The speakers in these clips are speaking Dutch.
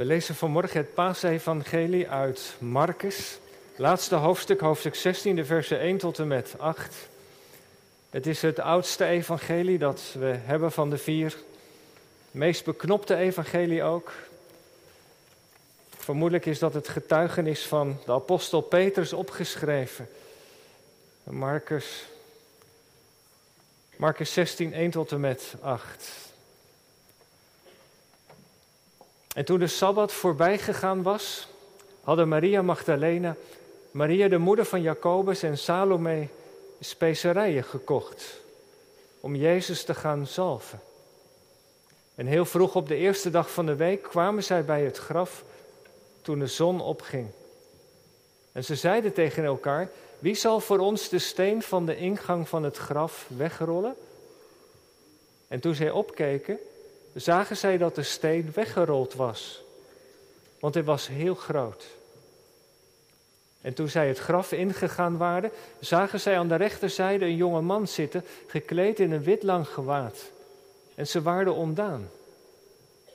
We lezen vanmorgen het paasevangelie uit Marcus, laatste hoofdstuk, hoofdstuk 16, de versen 1 tot en met 8. Het is het oudste evangelie dat we hebben van de vier. meest beknopte evangelie ook. Vermoedelijk is dat het getuigenis van de apostel Petrus opgeschreven. Marcus, Marcus 16, 1 tot en met 8. En toen de Sabbat voorbij gegaan was, hadden Maria Magdalena, Maria de moeder van Jacobus en Salome specerijen gekocht om Jezus te gaan zalven. En heel vroeg op de eerste dag van de week kwamen zij bij het graf toen de zon opging. En ze zeiden tegen elkaar: Wie zal voor ons de steen van de ingang van het graf wegrollen? En toen zij opkeken, zagen zij dat de steen weggerold was, want hij was heel groot. En toen zij het graf ingegaan waren, zagen zij aan de rechterzijde een jonge man zitten, gekleed in een wit lang gewaad. En ze waren ondaan.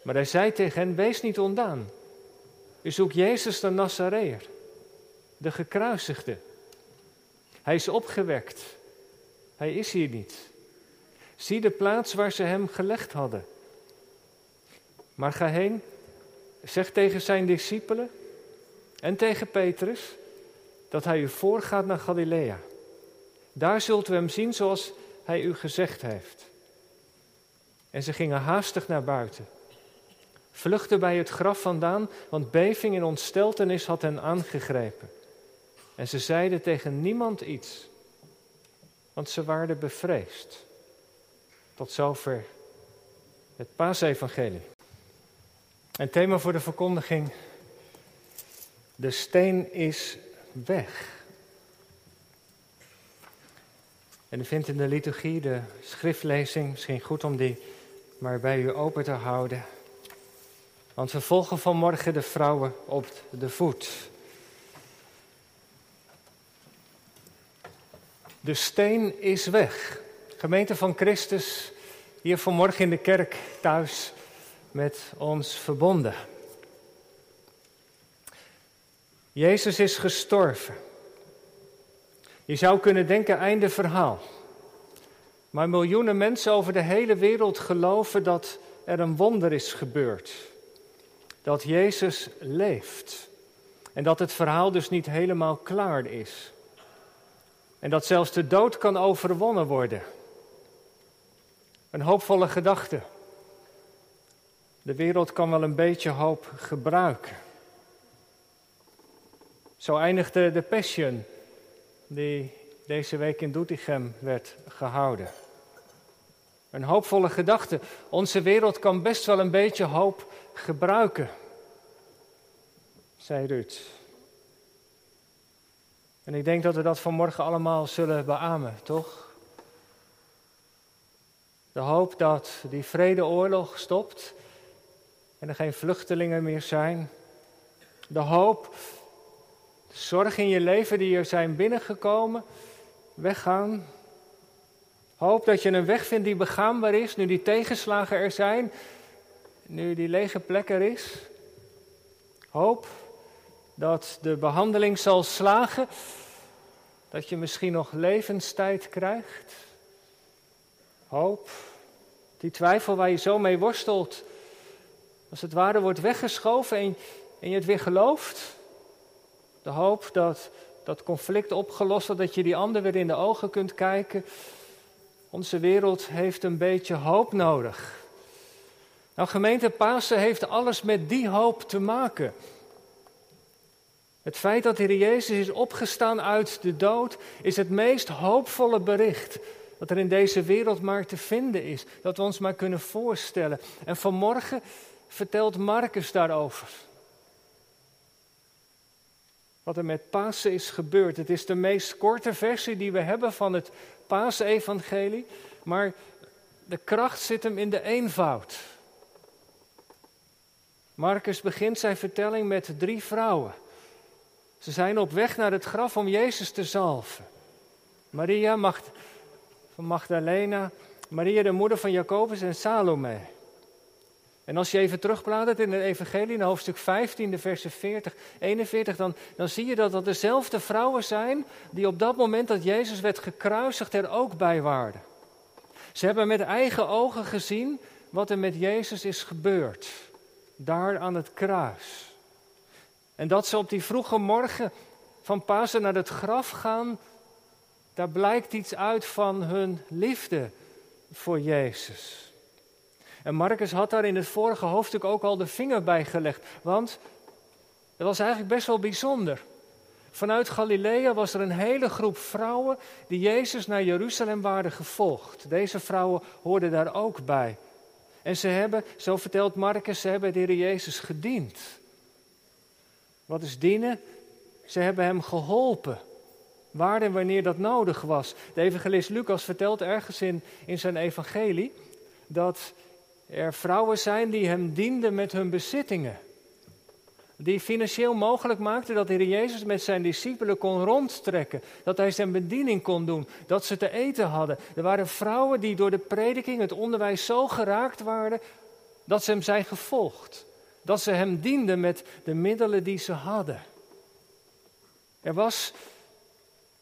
Maar hij zei tegen hen: Wees niet ondaan. U zoekt Jezus de Nazareër, de gekruisigde. Hij is opgewekt. Hij is hier niet. Zie de plaats waar ze hem gelegd hadden. Maar ga heen, zeg tegen zijn discipelen en tegen Petrus dat hij u voorgaat naar Galilea. Daar zult u hem zien zoals hij u gezegd heeft. En ze gingen haastig naar buiten. Vluchtten bij het graf vandaan, want beving en ontsteltenis had hen aangegrepen. En ze zeiden tegen niemand iets, want ze waren bevreesd. Tot zover het paasevangelie. En thema voor de verkondiging: De steen is weg. En u vindt in de liturgie de schriftlezing, misschien goed om die maar bij u open te houden. Want we volgen vanmorgen de vrouwen op de voet. De steen is weg. Gemeente van Christus, hier vanmorgen in de kerk thuis met ons verbonden. Jezus is gestorven. Je zou kunnen denken, einde verhaal. Maar miljoenen mensen over de hele wereld geloven dat er een wonder is gebeurd. Dat Jezus leeft. En dat het verhaal dus niet helemaal klaar is. En dat zelfs de dood kan overwonnen worden. Een hoopvolle gedachte. De wereld kan wel een beetje hoop gebruiken. Zo eindigde de Passion, die deze week in Doetinchem werd gehouden. Een hoopvolle gedachte. Onze wereld kan best wel een beetje hoop gebruiken, zei Ruud. En ik denk dat we dat vanmorgen allemaal zullen beamen, toch? De hoop dat die vredeoorlog stopt en er geen vluchtelingen meer zijn. De hoop, de zorg in je leven die er zijn binnengekomen, weggaan. Hoop dat je een weg vindt die begaanbaar is, nu die tegenslagen er zijn, nu die lege plek er is. Hoop dat de behandeling zal slagen, dat je misschien nog levenstijd krijgt. Hoop, die twijfel waar je zo mee worstelt, als het ware wordt weggeschoven en, en je het weer gelooft. De hoop dat dat conflict opgelost wordt, dat je die ander weer in de ogen kunt kijken. Onze wereld heeft een beetje hoop nodig. Nou, gemeente Pasen heeft alles met die hoop te maken. Het feit dat de Heer Jezus is opgestaan uit de dood is het meest hoopvolle bericht dat er in deze wereld maar te vinden is. Dat we ons maar kunnen voorstellen. En vanmorgen vertelt Marcus daarover. Wat er met Pasen is gebeurd. Het is de meest korte versie die we hebben van het Paasevangelie, maar de kracht zit hem in de eenvoud. Marcus begint zijn vertelling met drie vrouwen. Ze zijn op weg naar het graf om Jezus te zalven. Maria van Magdalena, Maria de moeder van Jacobus en Salome. En als je even terugbladert in het Evangelie, in hoofdstuk 15, de versen 40, 41, dan, dan zie je dat dat dezelfde vrouwen zijn die op dat moment dat Jezus werd gekruisigd er ook bij waren. Ze hebben met eigen ogen gezien wat er met Jezus is gebeurd, daar aan het kruis. En dat ze op die vroege morgen van Pasen naar het graf gaan, daar blijkt iets uit van hun liefde voor Jezus. En Marcus had daar in het vorige hoofdstuk ook al de vinger bij gelegd, want het was eigenlijk best wel bijzonder. Vanuit Galilea was er een hele groep vrouwen die Jezus naar Jeruzalem waren gevolgd. Deze vrouwen hoorden daar ook bij. En ze hebben, zo vertelt Marcus, ze hebben de Heer Jezus gediend. Wat is dienen? Ze hebben hem geholpen. Waar en wanneer dat nodig was. De evangelist Lucas vertelt ergens in, in zijn evangelie dat er vrouwen zijn die hem dienden met hun bezittingen. Die financieel mogelijk maakten dat de Heer Jezus met zijn discipelen kon rondtrekken. Dat hij zijn bediening kon doen. Dat ze te eten hadden. Er waren vrouwen die door de prediking, het onderwijs zo geraakt waren. dat ze hem zijn gevolgd. Dat ze hem dienden met de middelen die ze hadden. Er was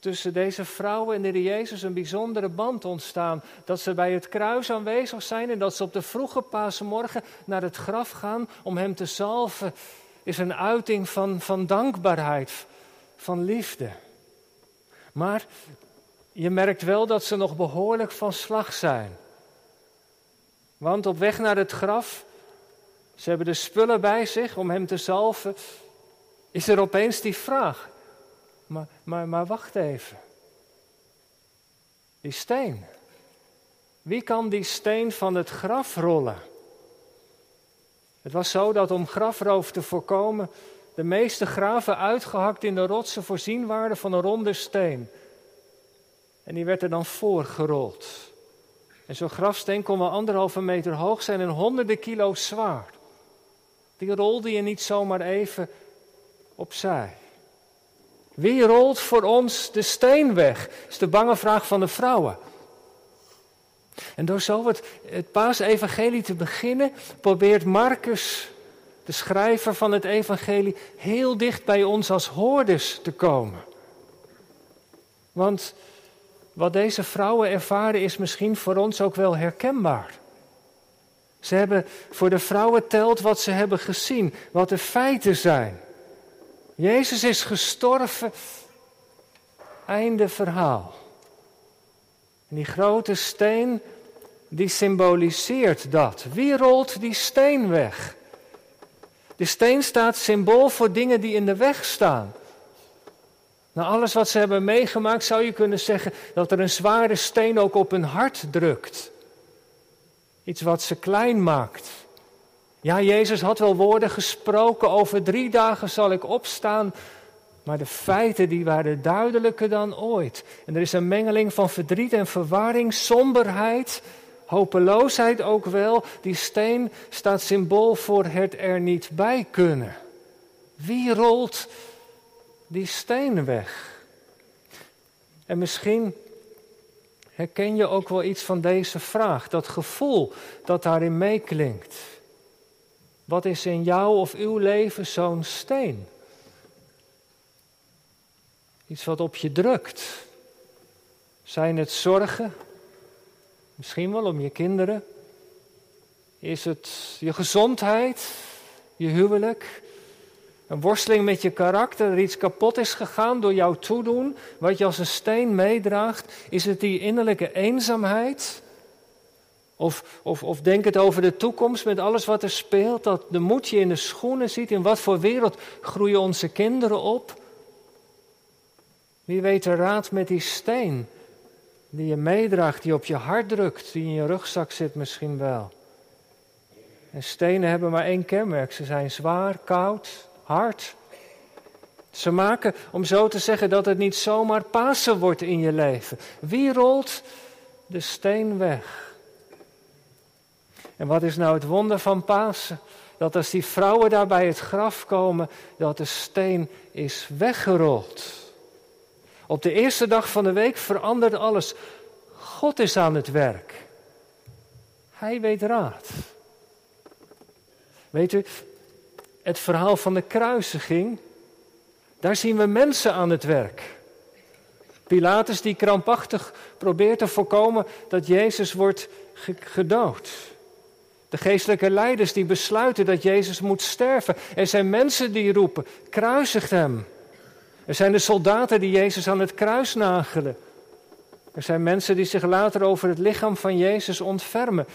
tussen deze vrouwen en de Heer Jezus een bijzondere band ontstaan. Dat ze bij het kruis aanwezig zijn en dat ze op de vroege paasmorgen naar het graf gaan om hem te salven, is een uiting van, van dankbaarheid, van liefde. Maar je merkt wel dat ze nog behoorlijk van slag zijn. Want op weg naar het graf, ze hebben de spullen bij zich om hem te salven, is er opeens die vraag. Maar, maar, maar wacht even. Die steen. Wie kan die steen van het graf rollen? Het was zo dat om grafroof te voorkomen, de meeste graven uitgehakt in de rotsen voorzien waren van een ronde steen. En die werd er dan voorgerold. En zo'n grafsteen kon wel anderhalve meter hoog zijn en honderden kilo zwaar. Die rolde je niet zomaar even opzij. Wie rolt voor ons de steen weg? is de bange vraag van de vrouwen. En door zo het, het paasevangelie te beginnen, probeert Marcus, de schrijver van het evangelie, heel dicht bij ons als hoorders te komen. Want wat deze vrouwen ervaren is misschien voor ons ook wel herkenbaar. Ze hebben voor de vrouwen telt wat ze hebben gezien, wat de feiten zijn. Jezus is gestorven. Einde verhaal. En die grote steen, die symboliseert dat. Wie rolt die steen weg? De steen staat symbool voor dingen die in de weg staan. Na alles wat ze hebben meegemaakt zou je kunnen zeggen dat er een zware steen ook op hun hart drukt. Iets wat ze klein maakt. Ja, Jezus had wel woorden gesproken, over drie dagen zal ik opstaan, maar de feiten die waren duidelijker dan ooit. En er is een mengeling van verdriet en verwarring, somberheid, hopeloosheid ook wel. Die steen staat symbool voor het er niet bij kunnen. Wie rolt die steen weg? En misschien herken je ook wel iets van deze vraag, dat gevoel dat daarin meeklinkt. Wat is in jou of uw leven zo'n steen? Iets wat op je drukt. Zijn het zorgen? Misschien wel om je kinderen. Is het je gezondheid, je huwelijk? Een worsteling met je karakter, er iets kapot is gegaan door jouw toedoen, wat je als een steen meedraagt? Is het die innerlijke eenzaamheid? Of, of, of denk het over de toekomst met alles wat er speelt, dat de moed je in de schoenen ziet. In wat voor wereld groeien onze kinderen op? Wie weet de raad met die steen die je meedraagt, die op je hart drukt, die in je rugzak zit misschien wel. En stenen hebben maar één kenmerk. Ze zijn zwaar, koud, hard. Ze maken, om zo te zeggen, dat het niet zomaar Pasen wordt in je leven. Wie rolt de steen weg? En wat is nou het wonder van Pasen? Dat als die vrouwen daar bij het graf komen, dat de steen is weggerold. Op de eerste dag van de week verandert alles. God is aan het werk. Hij weet raad. Weet u, het verhaal van de kruisiging, daar zien we mensen aan het werk. Pilatus die krampachtig probeert te voorkomen dat Jezus wordt gedood. De geestelijke leiders die besluiten dat Jezus moet sterven. Er zijn mensen die roepen, kruisigt hem. Er zijn de soldaten die Jezus aan het kruis nagelen. Er zijn mensen die zich later over het lichaam van Jezus ontfermen.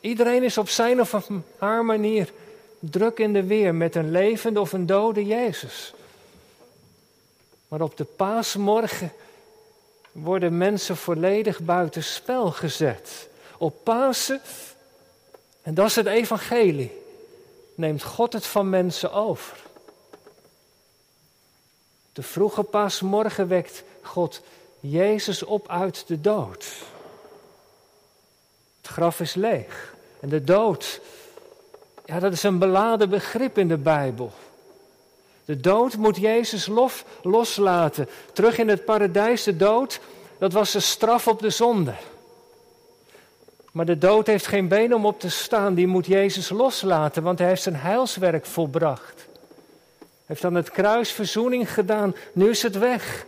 Iedereen is op zijn of haar manier druk in de weer met een levende of een dode Jezus. Maar op de paasmorgen worden mensen volledig buiten spel gezet. Op Pasen, en dat is het evangelie, neemt God het van mensen over. De vroege paasmorgen wekt God Jezus op uit de dood. Het graf is leeg. En de dood, ja, dat is een beladen begrip in de Bijbel. De dood moet Jezus lof, loslaten. Terug in het paradijs, de dood, dat was de straf op de zonde. Maar de dood heeft geen been om op te staan, die moet Jezus loslaten, want hij heeft zijn heilswerk volbracht. Hij heeft aan het kruis verzoening gedaan, nu is het weg.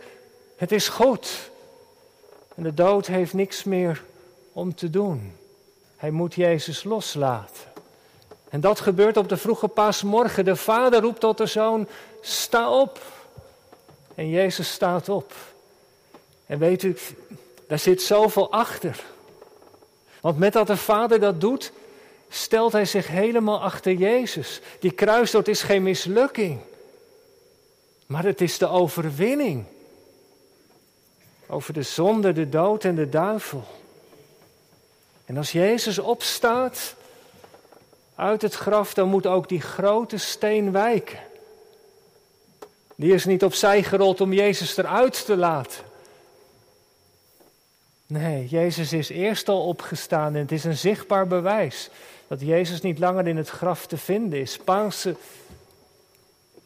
Het is goed. En de dood heeft niks meer om te doen. Hij moet Jezus loslaten. En dat gebeurt op de vroege paasmorgen. De vader roept tot de zoon, sta op. En Jezus staat op. En weet u, daar zit zoveel achter. Want met dat de vader dat doet, stelt hij zich helemaal achter Jezus. Die kruisdood is geen mislukking, maar het is de overwinning. Over de zonde, de dood en de duivel. En als Jezus opstaat uit het graf, dan moet ook die grote steen wijken. Die is niet opzij gerold om Jezus eruit te laten. Nee, Jezus is eerst al opgestaan en het is een zichtbaar bewijs dat Jezus niet langer in het graf te vinden is. Pasen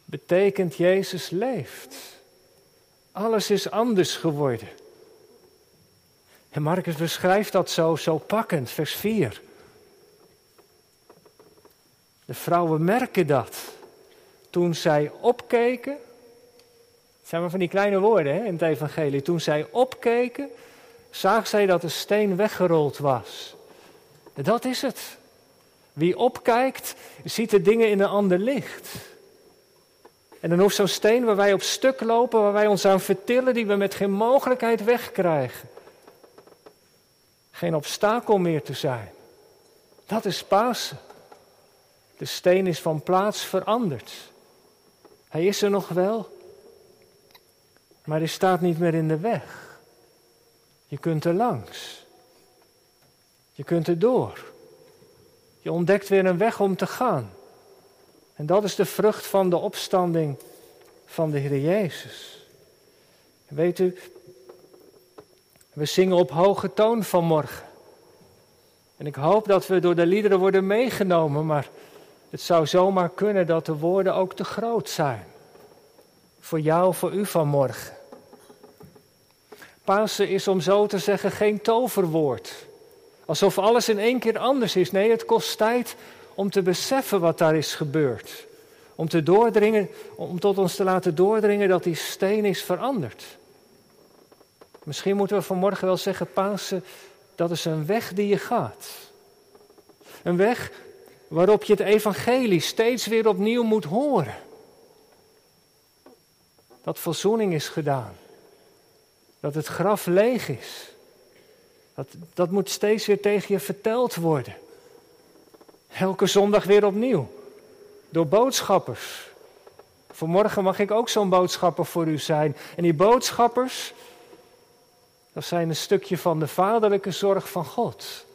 betekent Jezus leeft. Alles is anders geworden. En Marcus beschrijft dat zo, zo pakkend, vers 4. De vrouwen merken dat. Toen zij opkeken, het zijn maar van die kleine woorden hè, in het evangelie. Toen zij opkeken, zag zij dat de steen weggerold was. Dat is het. Wie opkijkt, ziet de dingen in een ander licht. En dan hoeft zo'n steen waar wij op stuk lopen, waar wij ons aan vertillen, die we met geen mogelijkheid wegkrijgen. Geen obstakel meer te zijn. Dat is Pasen. De steen is van plaats veranderd. Hij is er nog wel, maar hij staat niet meer in de weg. Je kunt er langs. Je kunt er door. Je ontdekt weer een weg om te gaan. En dat is de vrucht van de opstanding van de Heer Jezus. weet u, we zingen op hoge toon vanmorgen. En ik hoop dat we door de liederen worden meegenomen, maar het zou zomaar kunnen dat de woorden ook te groot zijn. Voor jou, voor u vanmorgen. Pasen is om zo te zeggen geen toverwoord. Alsof alles in één keer anders is. Nee, het kost tijd om te beseffen wat daar is gebeurd. Om, te doordringen, om tot ons te laten doordringen dat die steen is veranderd. Misschien moeten we vanmorgen wel zeggen, Pasen, dat is een weg die je gaat. Een weg waarop je het evangelie steeds weer opnieuw moet horen. Dat verzoening is gedaan. Dat het graf leeg is. Dat, dat moet steeds weer tegen je verteld worden. Elke zondag weer opnieuw. Door boodschappers. Vanmorgen mag ik ook zo'n boodschapper voor u zijn. En die boodschappers, dat zijn een stukje van de vaderlijke zorg van God.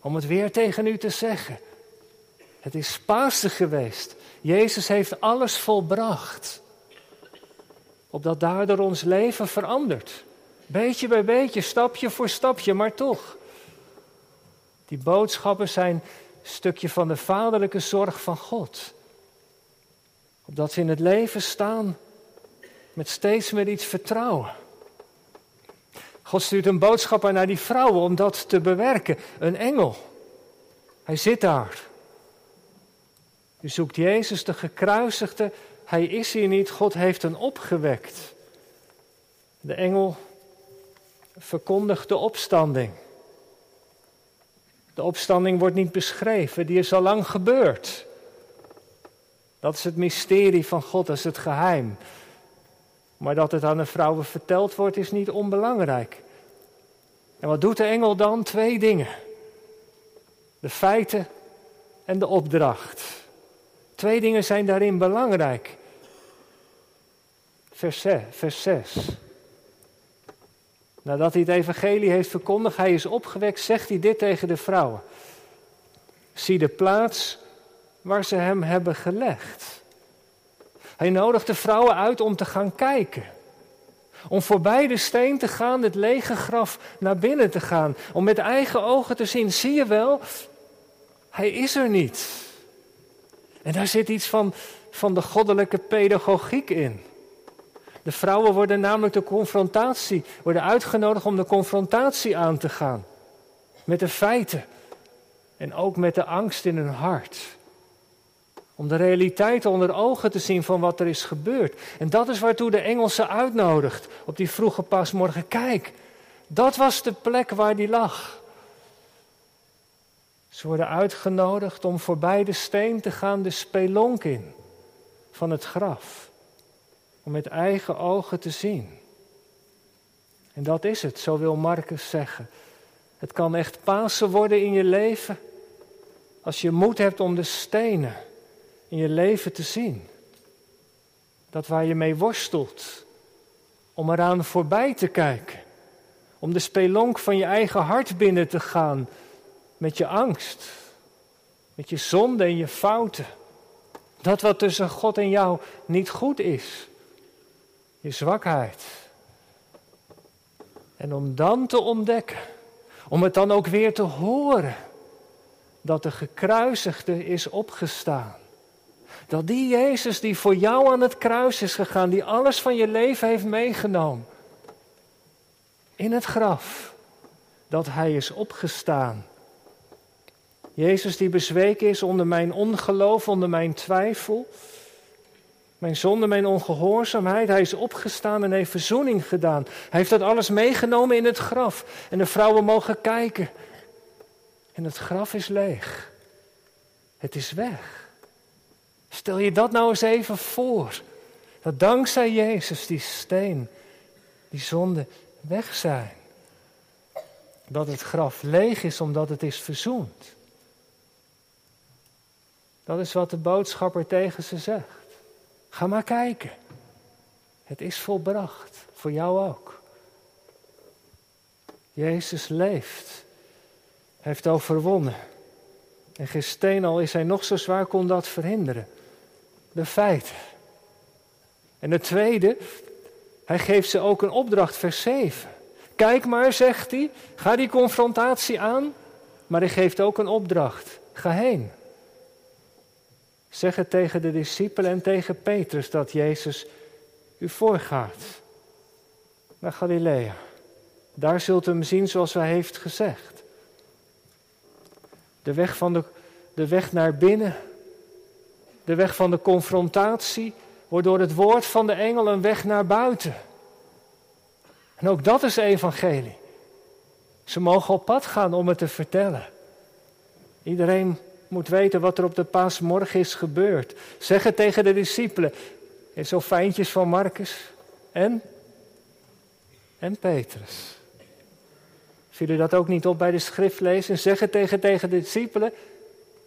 Om het weer tegen u te zeggen. Het is Pasen geweest. Jezus heeft alles volbracht. Opdat daardoor ons leven verandert. Beetje bij beetje, stapje voor stapje, maar toch. Die boodschappen zijn een stukje van de vaderlijke zorg van God. Opdat ze in het leven staan met steeds meer iets vertrouwen. God stuurt een boodschapper naar die vrouwen om dat te bewerken. Een engel. Hij zit daar. U zoekt Jezus, de gekruisigde. Hij is hier niet. God heeft hem opgewekt. De engel verkondigt de opstanding. De opstanding wordt niet beschreven, die is al lang gebeurd. Dat is het mysterie van God, dat is het geheim. Maar dat het aan de vrouwen verteld wordt, is niet onbelangrijk. En wat doet de engel dan? Twee dingen. De feiten en de opdracht. Twee dingen zijn daarin belangrijk. Vers 6. Vers 6. Nadat hij het evangelie heeft verkondigd, hij is opgewekt, zegt hij dit tegen de vrouwen. Zie de plaats waar ze hem hebben gelegd. Hij nodigt de vrouwen uit om te gaan kijken. Om voorbij de steen te gaan, het lege graf naar binnen te gaan. Om met eigen ogen te zien, zie je wel, hij is er niet. En daar zit iets van, van de goddelijke pedagogiek in. De vrouwen worden namelijk de confrontatie, worden uitgenodigd om de confrontatie aan te gaan. Met de feiten en ook met de angst in hun hart. Om de realiteit onder ogen te zien van wat er is gebeurd. En dat is waartoe de Engelse uitnodigt op die vroege pasmorgen. Kijk, dat was de plek waar die lag. Ze worden uitgenodigd om voorbij de steen te gaan, de spelonk in van het graf. Om met eigen ogen te zien. En dat is het, zo wil Marcus zeggen. Het kan echt Pasen worden in je leven als je moed hebt om de stenen in je leven te zien. Dat waar je mee worstelt, om eraan voorbij te kijken. Om de spelonk van je eigen hart binnen te gaan met je angst, met je zonde en je fouten. Dat wat tussen God en jou niet goed is, je zwakheid. En om dan te ontdekken, om het dan ook weer te horen, dat de gekruisigde is opgestaan. Dat die Jezus die voor jou aan het kruis is gegaan, die alles van je leven heeft meegenomen, in het graf, dat Hij is opgestaan. Jezus die bezweken is onder mijn ongeloof, onder mijn twijfel, mijn zonde, mijn ongehoorzaamheid. Hij is opgestaan en heeft verzoening gedaan. Hij heeft dat alles meegenomen in het graf. En de vrouwen mogen kijken. En het graf is leeg. Het is weg. Stel je dat nou eens even voor. Dat dankzij Jezus die steen, die zonde weg zijn. Dat het graf leeg is omdat het is verzoend. Dat is wat de boodschapper tegen ze zegt. Ga maar kijken. Het is volbracht. Voor jou ook. Jezus leeft. Hij heeft overwonnen. En geen steen al is hij nog zo zwaar kon dat verhinderen de feiten. En het tweede, hij geeft ze ook een opdracht, vers 7. Kijk maar, zegt hij, ga die confrontatie aan, maar hij geeft ook een opdracht. Ga heen. Zeg het tegen de discipelen en tegen Petrus dat Jezus u voorgaat naar Galilea. Daar zult u hem zien zoals hij heeft gezegd. De weg, van de, de weg naar binnen de weg van de confrontatie wordt door het woord van de engel een weg naar buiten. En ook dat is evangelie. Ze mogen op pad gaan om het te vertellen. Iedereen moet weten wat er op de paasmorgen is gebeurd. Zeg het tegen de discipelen. En zo fijntjes van Marcus en, en Petrus. Viel u dat ook niet op bij de schriftlezen? Zeg het tegen, tegen de discipelen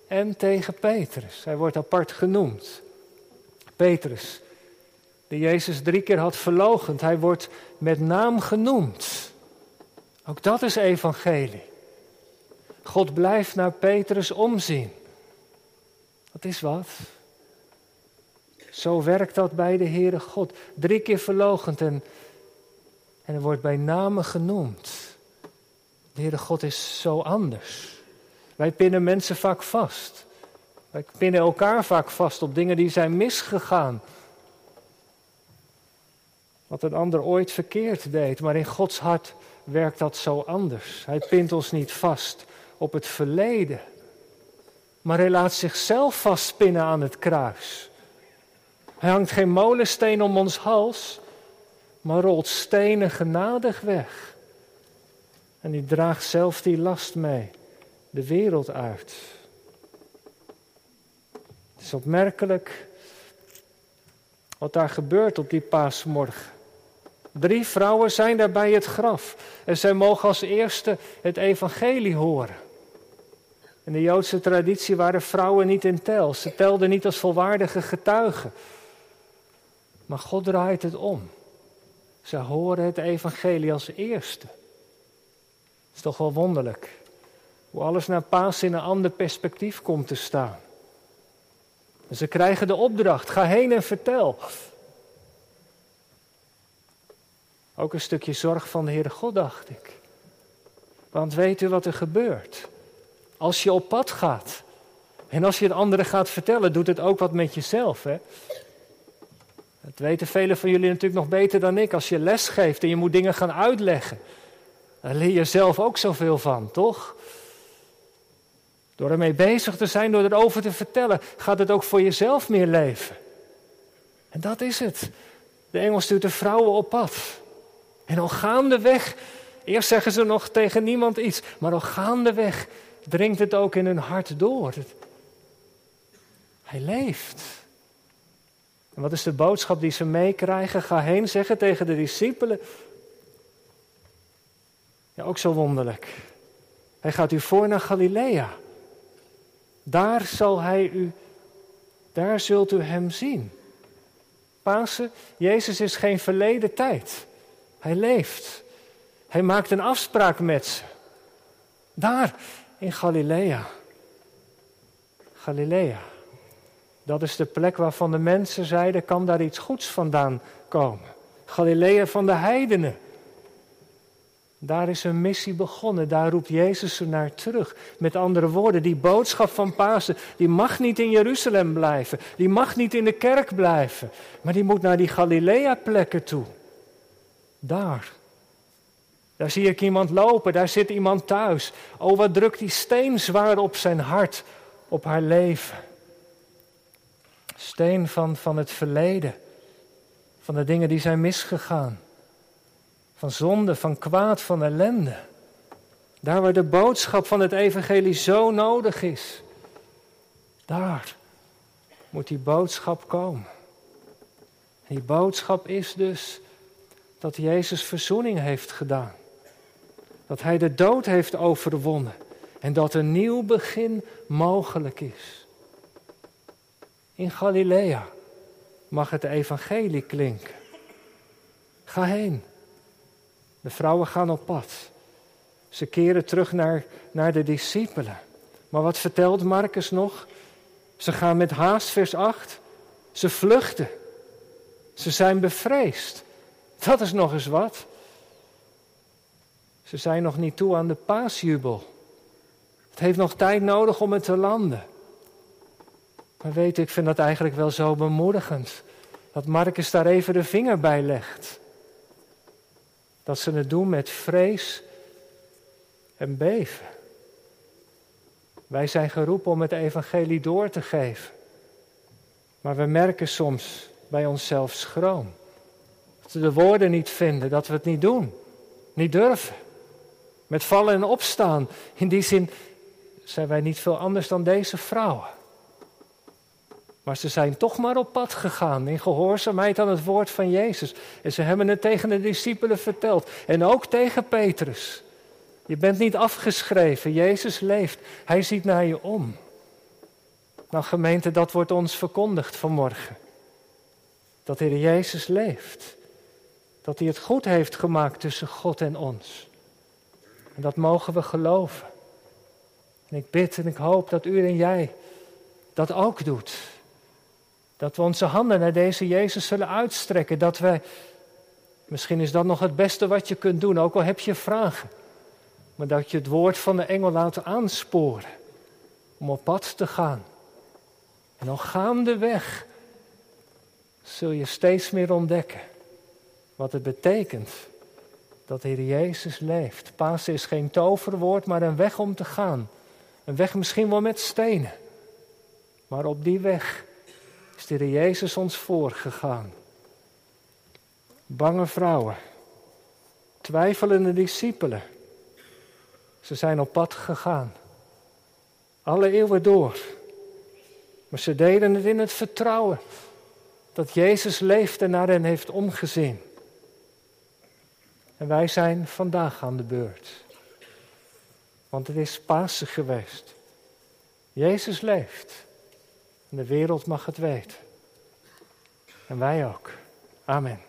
en tegen Petrus. Hij wordt apart genoemd. Petrus, die Jezus drie keer had verlogend, hij wordt met naam genoemd. Ook dat is evangelie. God blijft naar Petrus omzien. Dat is wat. Zo werkt dat bij de Heere God. Drie keer verlogend en, en er wordt bij name genoemd. De Heere God is zo anders. Wij pinnen mensen vaak vast. Wij pinnen elkaar vaak vast op dingen die zijn misgegaan. Wat een ander ooit verkeerd deed. Maar in Gods hart werkt dat zo anders. Hij pint ons niet vast op het verleden. maar hij laat zichzelf vastpinnen aan het kruis. Hij hangt geen molensteen om ons hals, maar rolt stenen genadig weg. En die draagt zelf die last mee, de wereld uit. Het is opmerkelijk wat daar gebeurt op die paasmorgen. Drie vrouwen zijn daar bij het graf en zij mogen als eerste het evangelie horen. In de Joodse traditie waren vrouwen niet in tel. Ze telden niet als volwaardige getuigen. Maar God draait het om. Ze horen het evangelie als eerste. Het is toch wel wonderlijk hoe alles naar paas in een ander perspectief komt te staan. Ze krijgen de opdracht, ga heen en vertel. Ook een stukje zorg van de Heere God, dacht ik. Want weet u wat er gebeurt? Als je op pad gaat en als je het anderen gaat vertellen, doet het ook wat met jezelf. Hè? Dat weten velen van jullie natuurlijk nog beter dan ik. Als je les geeft en je moet dingen gaan uitleggen, dan leer je zelf ook zoveel van, toch? Door ermee bezig te zijn, door erover te vertellen, gaat het ook voor jezelf meer leven. En dat is het. De engel stuurt de vrouwen op pad. En al gaandeweg, eerst zeggen ze nog tegen niemand iets, maar al gaandeweg dringt het ook in hun hart door. Hij leeft. En wat is de boodschap die ze meekrijgen? Ga heen zeggen tegen de discipelen. Ja, ook zo wonderlijk. Hij gaat u voor naar Galilea. Daar zal hij u, daar zult u hem zien. Pasen, Jezus is geen verleden tijd. Hij leeft. Hij maakt een afspraak met ze. Daar in Galilea. Galilea. Dat is de plek waarvan de mensen zeiden: kan daar iets goeds vandaan komen? Galilea van de heidenen. Daar is een missie begonnen, daar roept Jezus ze naar terug. Met andere woorden, die boodschap van Pasen, die mag niet in Jeruzalem blijven, die mag niet in de kerk blijven, maar die moet naar die Galilea-plekken toe. Daar. Daar zie ik iemand lopen, daar zit iemand thuis. Oh, wat drukt die steen zwaar op zijn hart, op haar leven. Steen van, van het verleden, van de dingen die zijn misgegaan. Van zonde, van kwaad, van ellende. Daar waar de boodschap van het evangelie zo nodig is. Daar moet die boodschap komen. die boodschap is dus dat Jezus verzoening heeft gedaan. Dat Hij de dood heeft overwonnen en dat een nieuw begin mogelijk is. In Galilea mag het evangelie klinken. Ga heen. De vrouwen gaan op pad. Ze keren terug naar, naar de discipelen. Maar wat vertelt Marcus nog? Ze gaan met haast, vers 8. Ze vluchten. Ze zijn bevreesd. Dat is nog eens wat. Ze zijn nog niet toe aan de paasjubel. Het heeft nog tijd nodig om het te landen. Maar weet ik vind dat eigenlijk wel zo bemoedigend. Dat Marcus daar even de vinger bij legt. Dat ze het doen met vrees en beven. Wij zijn geroepen om het evangelie door te geven. Maar we merken soms bij onszelf schroom. Dat we de woorden niet vinden, dat we het niet doen, niet durven. Met vallen en opstaan. In die zin zijn wij niet veel anders dan deze vrouwen. Maar ze zijn toch maar op pad gegaan in gehoorzaamheid aan het woord van Jezus. En ze hebben het tegen de discipelen verteld. En ook tegen Petrus. Je bent niet afgeschreven. Jezus leeft. Hij ziet naar je om. Nou gemeente, dat wordt ons verkondigd vanmorgen. Dat de Heer Jezus leeft. Dat hij het goed heeft gemaakt tussen God en ons. En dat mogen we geloven. En ik bid en ik hoop dat u en jij dat ook doet. Dat we onze handen naar deze Jezus zullen uitstrekken. Dat wij, misschien is dat nog het beste wat je kunt doen, ook al heb je vragen. Maar dat je het woord van de engel laat aansporen om op pad te gaan. En al gaandeweg zul je steeds meer ontdekken wat het betekent dat de Heer Jezus leeft. Pasen is geen toverwoord, maar een weg om te gaan. Een weg misschien wel met stenen. Maar op die weg is de Heer Jezus ons voorgegaan. Bange vrouwen, twijfelende discipelen. Ze zijn op pad gegaan. Alle eeuwen door. Maar ze deden het in het vertrouwen dat Jezus leeft en naar hen heeft omgezien. En wij zijn vandaag aan de beurt. Want het is Pasen geweest. Jezus leeft. En de wereld mag het weten. En wij ook. Amen.